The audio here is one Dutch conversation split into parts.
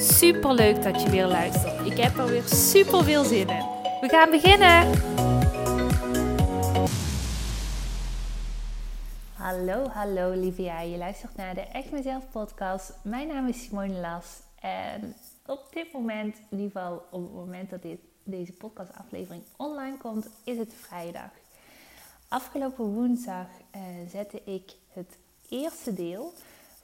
Super leuk dat je weer luistert. Ik heb er weer super veel zin in. We gaan beginnen. Hallo, hallo lieve jij. Je luistert naar de Echt Mezelf podcast. Mijn naam is Simone Las. En op dit moment, in ieder geval op het moment dat dit, deze podcastaflevering online komt, is het vrijdag. Afgelopen woensdag uh, zette ik het eerste deel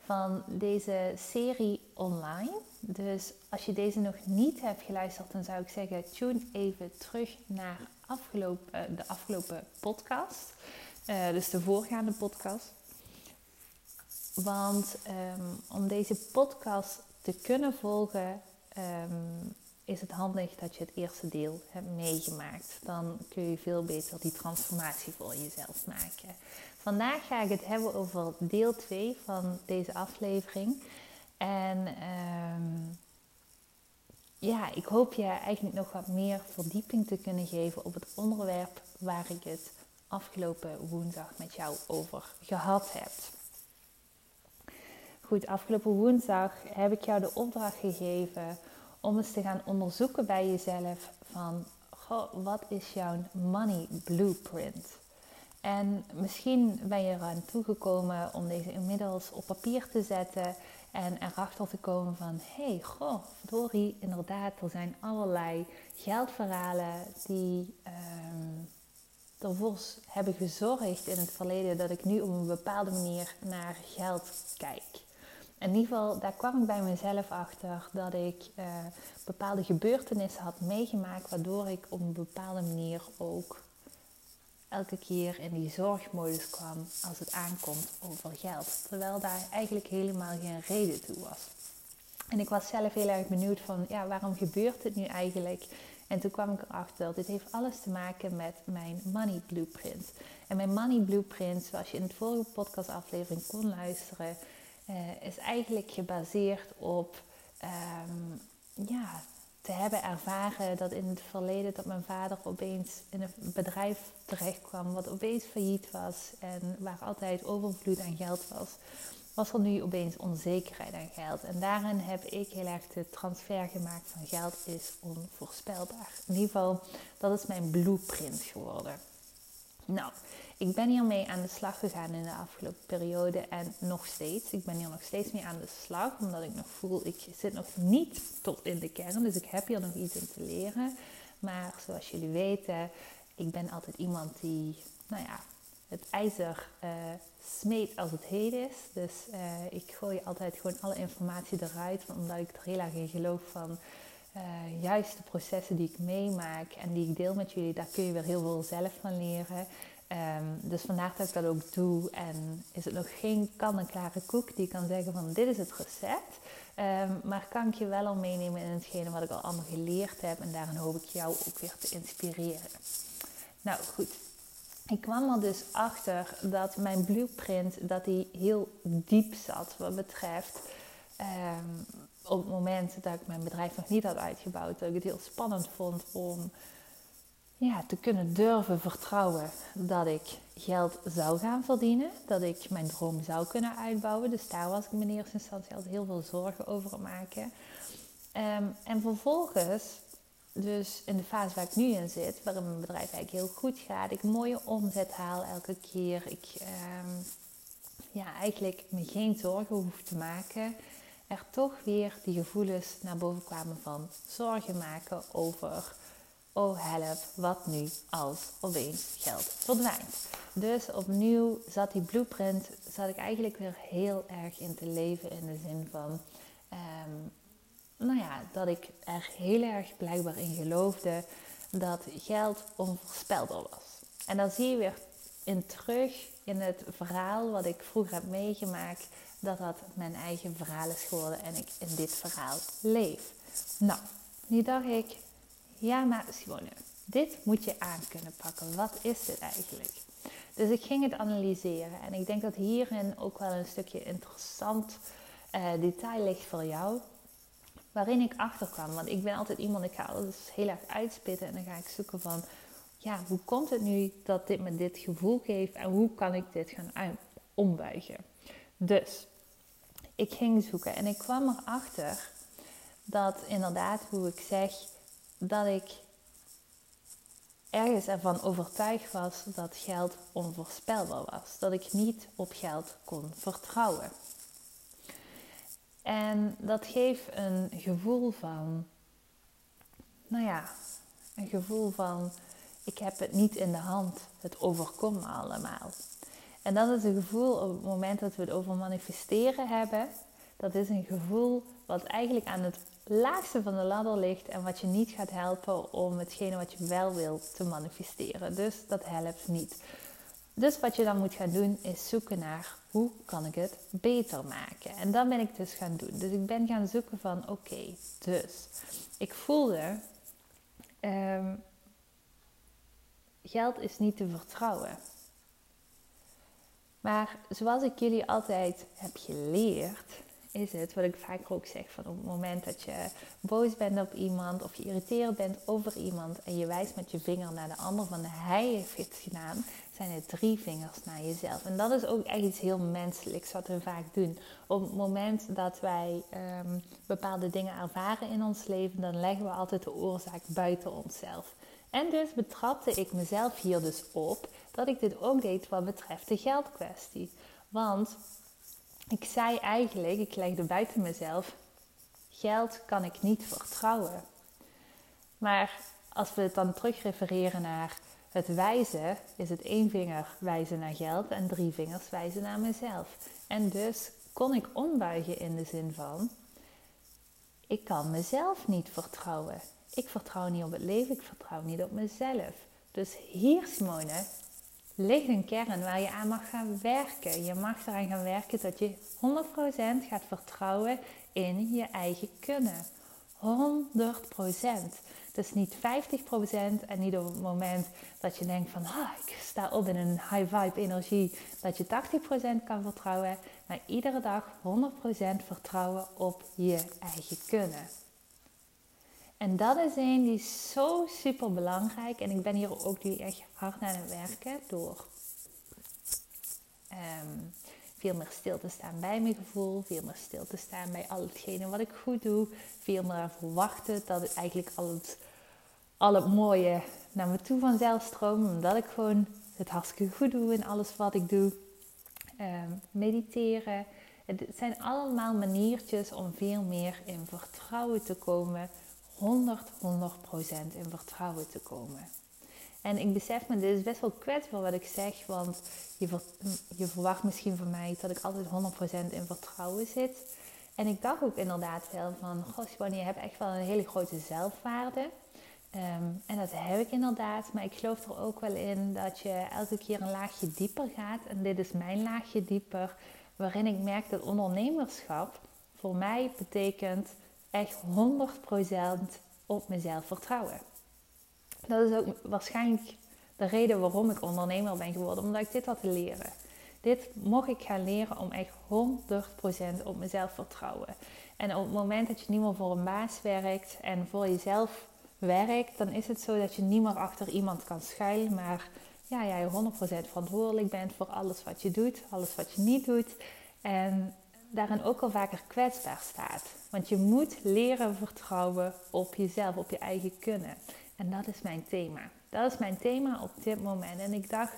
van deze serie online. Dus als je deze nog niet hebt geluisterd, dan zou ik zeggen: tune even terug naar afgelopen, de afgelopen podcast. Uh, dus de voorgaande podcast. Want um, om deze podcast te kunnen volgen, um, is het handig dat je het eerste deel hebt meegemaakt. Dan kun je veel beter die transformatie voor jezelf maken. Vandaag ga ik het hebben over deel 2 van deze aflevering. En um, ja, ik hoop je eigenlijk nog wat meer verdieping te kunnen geven op het onderwerp waar ik het afgelopen woensdag met jou over gehad heb. Goed, afgelopen woensdag heb ik jou de opdracht gegeven om eens te gaan onderzoeken bij jezelf van goh, wat is jouw money blueprint? En misschien ben je eraan toegekomen om deze inmiddels op papier te zetten en erachter te komen van hé, hey, goh, verdorie, inderdaad, er zijn allerlei geldverhalen die um, ervoor hebben gezorgd in het verleden dat ik nu op een bepaalde manier naar geld kijk. In ieder geval, daar kwam ik bij mezelf achter dat ik uh, bepaalde gebeurtenissen had meegemaakt, waardoor ik op een bepaalde manier ook elke keer in die zorgmodus kwam als het aankomt over geld. Terwijl daar eigenlijk helemaal geen reden toe was. En ik was zelf heel erg benieuwd van, ja, waarom gebeurt dit nu eigenlijk? En toen kwam ik erachter, dit heeft alles te maken met mijn money blueprint. En mijn money blueprint, zoals je in het vorige podcastaflevering kon luisteren, uh, is eigenlijk gebaseerd op um, ja, te hebben ervaren dat in het verleden dat mijn vader opeens in een bedrijf terecht kwam wat opeens failliet was en waar altijd overvloed aan geld was, was er nu opeens onzekerheid aan geld. En daarin heb ik heel erg de transfer gemaakt van geld is onvoorspelbaar. In ieder geval, dat is mijn blueprint geworden. Nou, ik ben hiermee aan de slag gegaan in de afgelopen periode en nog steeds. Ik ben hier nog steeds mee aan de slag, omdat ik nog voel, ik zit nog niet tot in de kern, dus ik heb hier nog iets in te leren. Maar zoals jullie weten, ik ben altijd iemand die, nou ja, het ijzer uh, smeet als het heet is. Dus uh, ik gooi altijd gewoon alle informatie eruit, omdat ik er heel erg in geloof van... Uh, juist de processen die ik meemaak en die ik deel met jullie, daar kun je weer heel veel zelf van leren. Um, dus vandaar dat ik dat ook doe. En is het nog geen kan-en-klare koek die kan zeggen van dit is het recept. Um, maar kan ik je wel al meenemen in hetgene wat ik al allemaal geleerd heb. En daarin hoop ik jou ook weer te inspireren. Nou goed, ik kwam er dus achter dat mijn blueprint dat die heel diep zat wat betreft... Um, op het moment dat ik mijn bedrijf nog niet had uitgebouwd, dat ik het heel spannend vond om ja, te kunnen durven vertrouwen dat ik geld zou gaan verdienen. Dat ik mijn droom zou kunnen uitbouwen. Dus daar was ik me in eerste instantie altijd heel veel zorgen over maken. Um, en vervolgens, dus in de fase waar ik nu in zit, waarin mijn bedrijf eigenlijk heel goed gaat. Ik mooie omzet haal elke keer. Ik um, ja, eigenlijk me geen zorgen hoef te maken. Er toch weer die gevoelens naar boven kwamen van zorgen maken over oh help, wat nu als opeens geld verdwijnt. Dus opnieuw zat die blueprint, zat ik eigenlijk weer heel erg in te leven in de zin van, um, nou ja, dat ik er heel erg blijkbaar in geloofde dat geld onvoorspelbaar was. En dan zie je weer in terug in het verhaal wat ik vroeger heb meegemaakt, dat dat mijn eigen verhaal is geworden en ik in dit verhaal leef. Nou, nu dacht ik, ja maar Simone, dit moet je aan kunnen pakken. Wat is dit eigenlijk? Dus ik ging het analyseren en ik denk dat hierin ook wel een stukje interessant uh, detail ligt voor jou. Waarin ik achterkwam, want ik ben altijd iemand, ik ga alles heel erg uitspitten en dan ga ik zoeken van, ja, hoe komt het nu dat dit me dit gevoel geeft en hoe kan ik dit gaan ombuigen? Dus ik ging zoeken en ik kwam erachter dat inderdaad, hoe ik zeg, dat ik ergens ervan overtuigd was dat geld onvoorspelbaar was. Dat ik niet op geld kon vertrouwen. En dat geeft een gevoel van, nou ja, een gevoel van, ik heb het niet in de hand, het overkomt me allemaal. En dat is een gevoel op het moment dat we het over manifesteren hebben. Dat is een gevoel wat eigenlijk aan het laagste van de ladder ligt en wat je niet gaat helpen om hetgene wat je wel wilt te manifesteren. Dus dat helpt niet. Dus wat je dan moet gaan doen is zoeken naar hoe kan ik het beter maken. En dat ben ik dus gaan doen. Dus ik ben gaan zoeken van oké, dus ik voelde um, geld is niet te vertrouwen. Maar zoals ik jullie altijd heb geleerd, is het wat ik vaak ook zeg: van op het moment dat je boos bent op iemand of geïrriteerd bent over iemand en je wijst met je vinger naar de ander van hij heeft het gedaan, zijn het drie vingers naar jezelf. En dat is ook echt iets heel menselijks wat we vaak doen. Op het moment dat wij ehm, bepaalde dingen ervaren in ons leven, dan leggen we altijd de oorzaak buiten onszelf. En dus betrapte ik mezelf hier dus op dat ik dit ook deed wat betreft de geldkwestie. Want ik zei eigenlijk, ik legde buiten mezelf, geld kan ik niet vertrouwen. Maar als we het dan terugrefereren naar het wijzen, is het één vinger wijzen naar geld en drie vingers wijzen naar mezelf. En dus kon ik ombuigen in de zin van, ik kan mezelf niet vertrouwen. Ik vertrouw niet op het leven, ik vertrouw niet op mezelf. Dus hier, Simone, ligt een kern waar je aan mag gaan werken. Je mag eraan gaan werken dat je 100% gaat vertrouwen in je eigen kunnen. 100%. Dus niet 50% en niet op het moment dat je denkt van ah, ik sta op in een high vibe energie, dat je 80% kan vertrouwen. Maar iedere dag 100% vertrouwen op je eigen kunnen. En dat is een die is zo super belangrijk. En ik ben hier ook nu echt hard aan het werken door ehm, veel meer stil te staan bij mijn gevoel, veel meer stil te staan bij al hetgene wat ik goed doe, veel meer verwachten dat het eigenlijk al het, al het mooie naar me toe vanzelf stroomt, omdat ik gewoon het hartstikke goed doe in alles wat ik doe. Ehm, mediteren. Het zijn allemaal maniertjes om veel meer in vertrouwen te komen 100, 100% in vertrouwen te komen. En ik besef me, dit is best wel kwetsbaar wat ik zeg, want je, verwacht misschien van mij dat ik altijd 100% in vertrouwen zit. En ik dacht ook inderdaad wel van, goh, je hebt echt wel een hele grote zelfwaarde. Ehm, en dat heb ik inderdaad, maar ik geloof er ook wel in dat je elke keer een laagje dieper gaat. En dit is mijn laagje dieper, waarin ik merk dat ondernemerschap voor mij betekent echt 100% op mezelf vertrouwen. Dat is ook waarschijnlijk de reden waarom ik ondernemer ben geworden, omdat ik dit had te leren. Dit mocht ik gaan leren om echt 100% op mezelf vertrouwen. En op het moment dat je niet meer voor een baas werkt en voor jezelf werkt, dan is het zo dat je niet meer achter iemand kan schuilen, maar ja, jij 100% verantwoordelijk bent voor alles wat je doet, alles wat je niet doet. En daarin ook al vaker kwetsbaar staat. Want je moet leren vertrouwen op jezelf, op je eigen kunnen. En dat is mijn thema. Dat is mijn thema op dit moment. En ik dacht,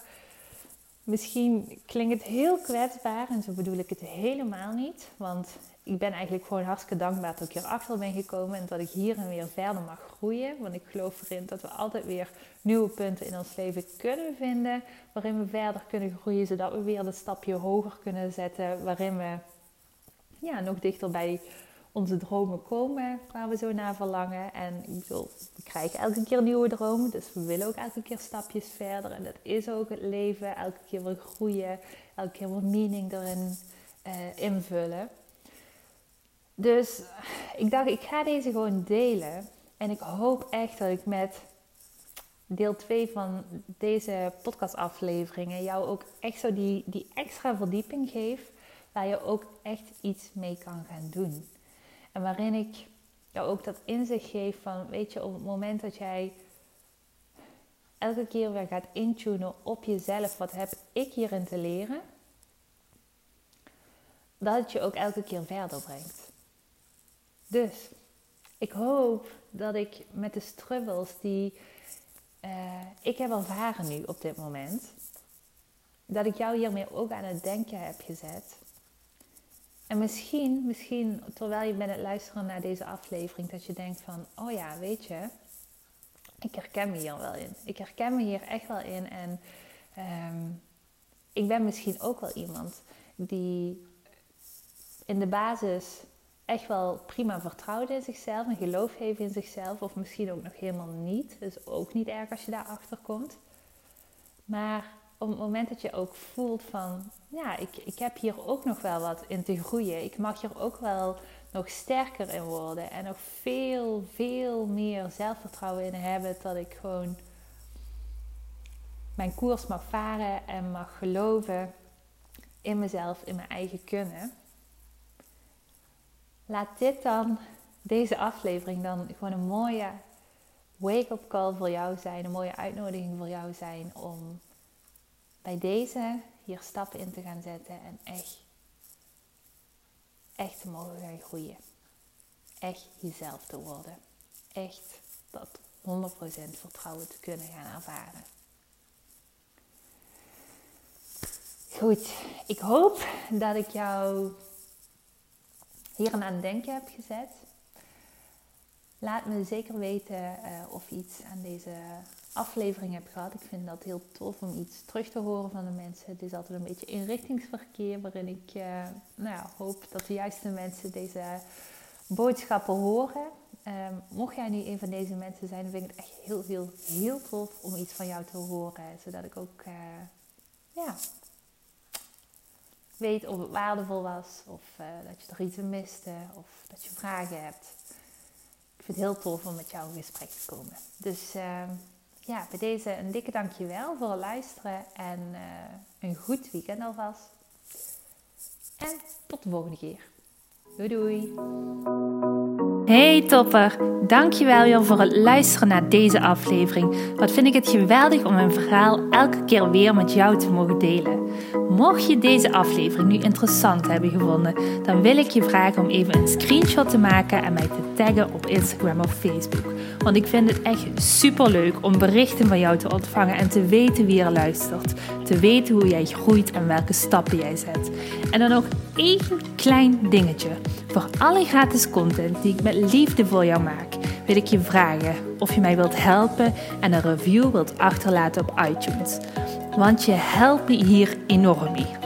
misschien klinkt het heel kwetsbaar en zo bedoel ik het helemaal niet. Want ik ben eigenlijk gewoon hartstikke dankbaar dat ik hierachter ben gekomen en dat ik hier en weer verder mag groeien. Want ik geloof erin dat we altijd weer nieuwe punten in ons leven kunnen vinden waarin we verder kunnen groeien, zodat we weer een stapje hoger kunnen zetten, waarin we ja, nog dichter bij onze dromen komen waar we zo naar verlangen. En ik bedoel, we krijgen elke keer nieuwe dromen, dus we willen ook elke keer stapjes verder. En dat is ook het leven, elke keer weer groeien, elke keer weer meaning erin uh, invullen. Dus ik dacht, ik ga deze gewoon delen. En ik hoop echt dat ik met deel 2 van deze podcastafleveringen jou ook echt zo die, die extra verdieping geef. Waar je ook echt iets mee kan gaan doen. En waarin ik jou ook dat inzicht geef van, weet je, op het moment dat jij elke keer weer gaat intunen op jezelf, wat heb ik hierin te leren, dat het je ook elke keer verder brengt. Dus ik hoop dat ik met de struggles die uh, ik heb ervaren nu op dit moment, dat ik jou hiermee ook aan het denken heb gezet. En misschien, misschien terwijl je bent het luisteren naar deze aflevering, dat je denkt van, oh ja, weet je, ik herken me hier wel in. Ik herken me hier echt wel in. En um, ik ben misschien ook wel iemand die in de basis echt wel prima vertrouwt in zichzelf en geloof heeft in zichzelf. Of misschien ook nog helemaal niet. Dus ook niet erg als je daarachter komt. Maar op het moment dat je ook voelt van, ja, ik, ik heb hier ook nog wel wat in te groeien. Ik mag hier ook wel nog sterker in worden. En nog veel, veel meer zelfvertrouwen in hebben. Dat ik gewoon mijn koers mag varen en mag geloven in mezelf, in mijn eigen kunnen. Laat dit dan, deze aflevering dan gewoon een mooie wake-up call voor jou zijn. Een mooie uitnodiging voor jou zijn om bij deze hier stappen in te gaan zetten en echt, echt te mogen gaan groeien. Echt jezelf te worden. Echt dat 100% vertrouwen te kunnen gaan ervaren. Goed, ik hoop dat ik jou hier aan het denken heb gezet. Laat me zeker weten uh, of iets aan deze aflevering hebt gehad. Ik vind dat heel tof om iets terug te horen van de mensen. Het is altijd een beetje inrichtingsverkeer waarin ik uh, nou ja, hoop dat de juiste mensen deze boodschappen horen. Um, mocht jij nu een van deze mensen zijn, dan vind ik het echt heel, heel, heel tof om iets van jou te horen. Zodat ik ook uh, ja, weet of het waardevol was, of uh, dat je er iets miste, of dat je vragen hebt. Ik vind het heel tof om met jou in gesprek te komen. Dus uh, ja, bij deze een dikke dankjewel voor het luisteren en uh, een goed weekend alvast. En tot de volgende keer. Doei doei! Hey topper, dankjewel weer voor het luisteren naar deze aflevering. Wat vind ik het geweldig om mijn verhaal elke keer weer met jou te mogen delen. Mocht je deze aflevering nu interessant hebben gevonden, dan wil ik je vragen om even een screenshot te maken en mij te taggen op Instagram of Facebook. Want ik vind het echt super leuk om berichten van jou te ontvangen en te weten wie er luistert. Te weten hoe jij groeit en welke stappen jij zet. En dan nog één klein dingetje. Voor alle gratis content die ik met liefde voor jou maak, wil ik je vragen of je mij wilt helpen en een review wilt achterlaten op iTunes. Want je helpt me hier enorm mee.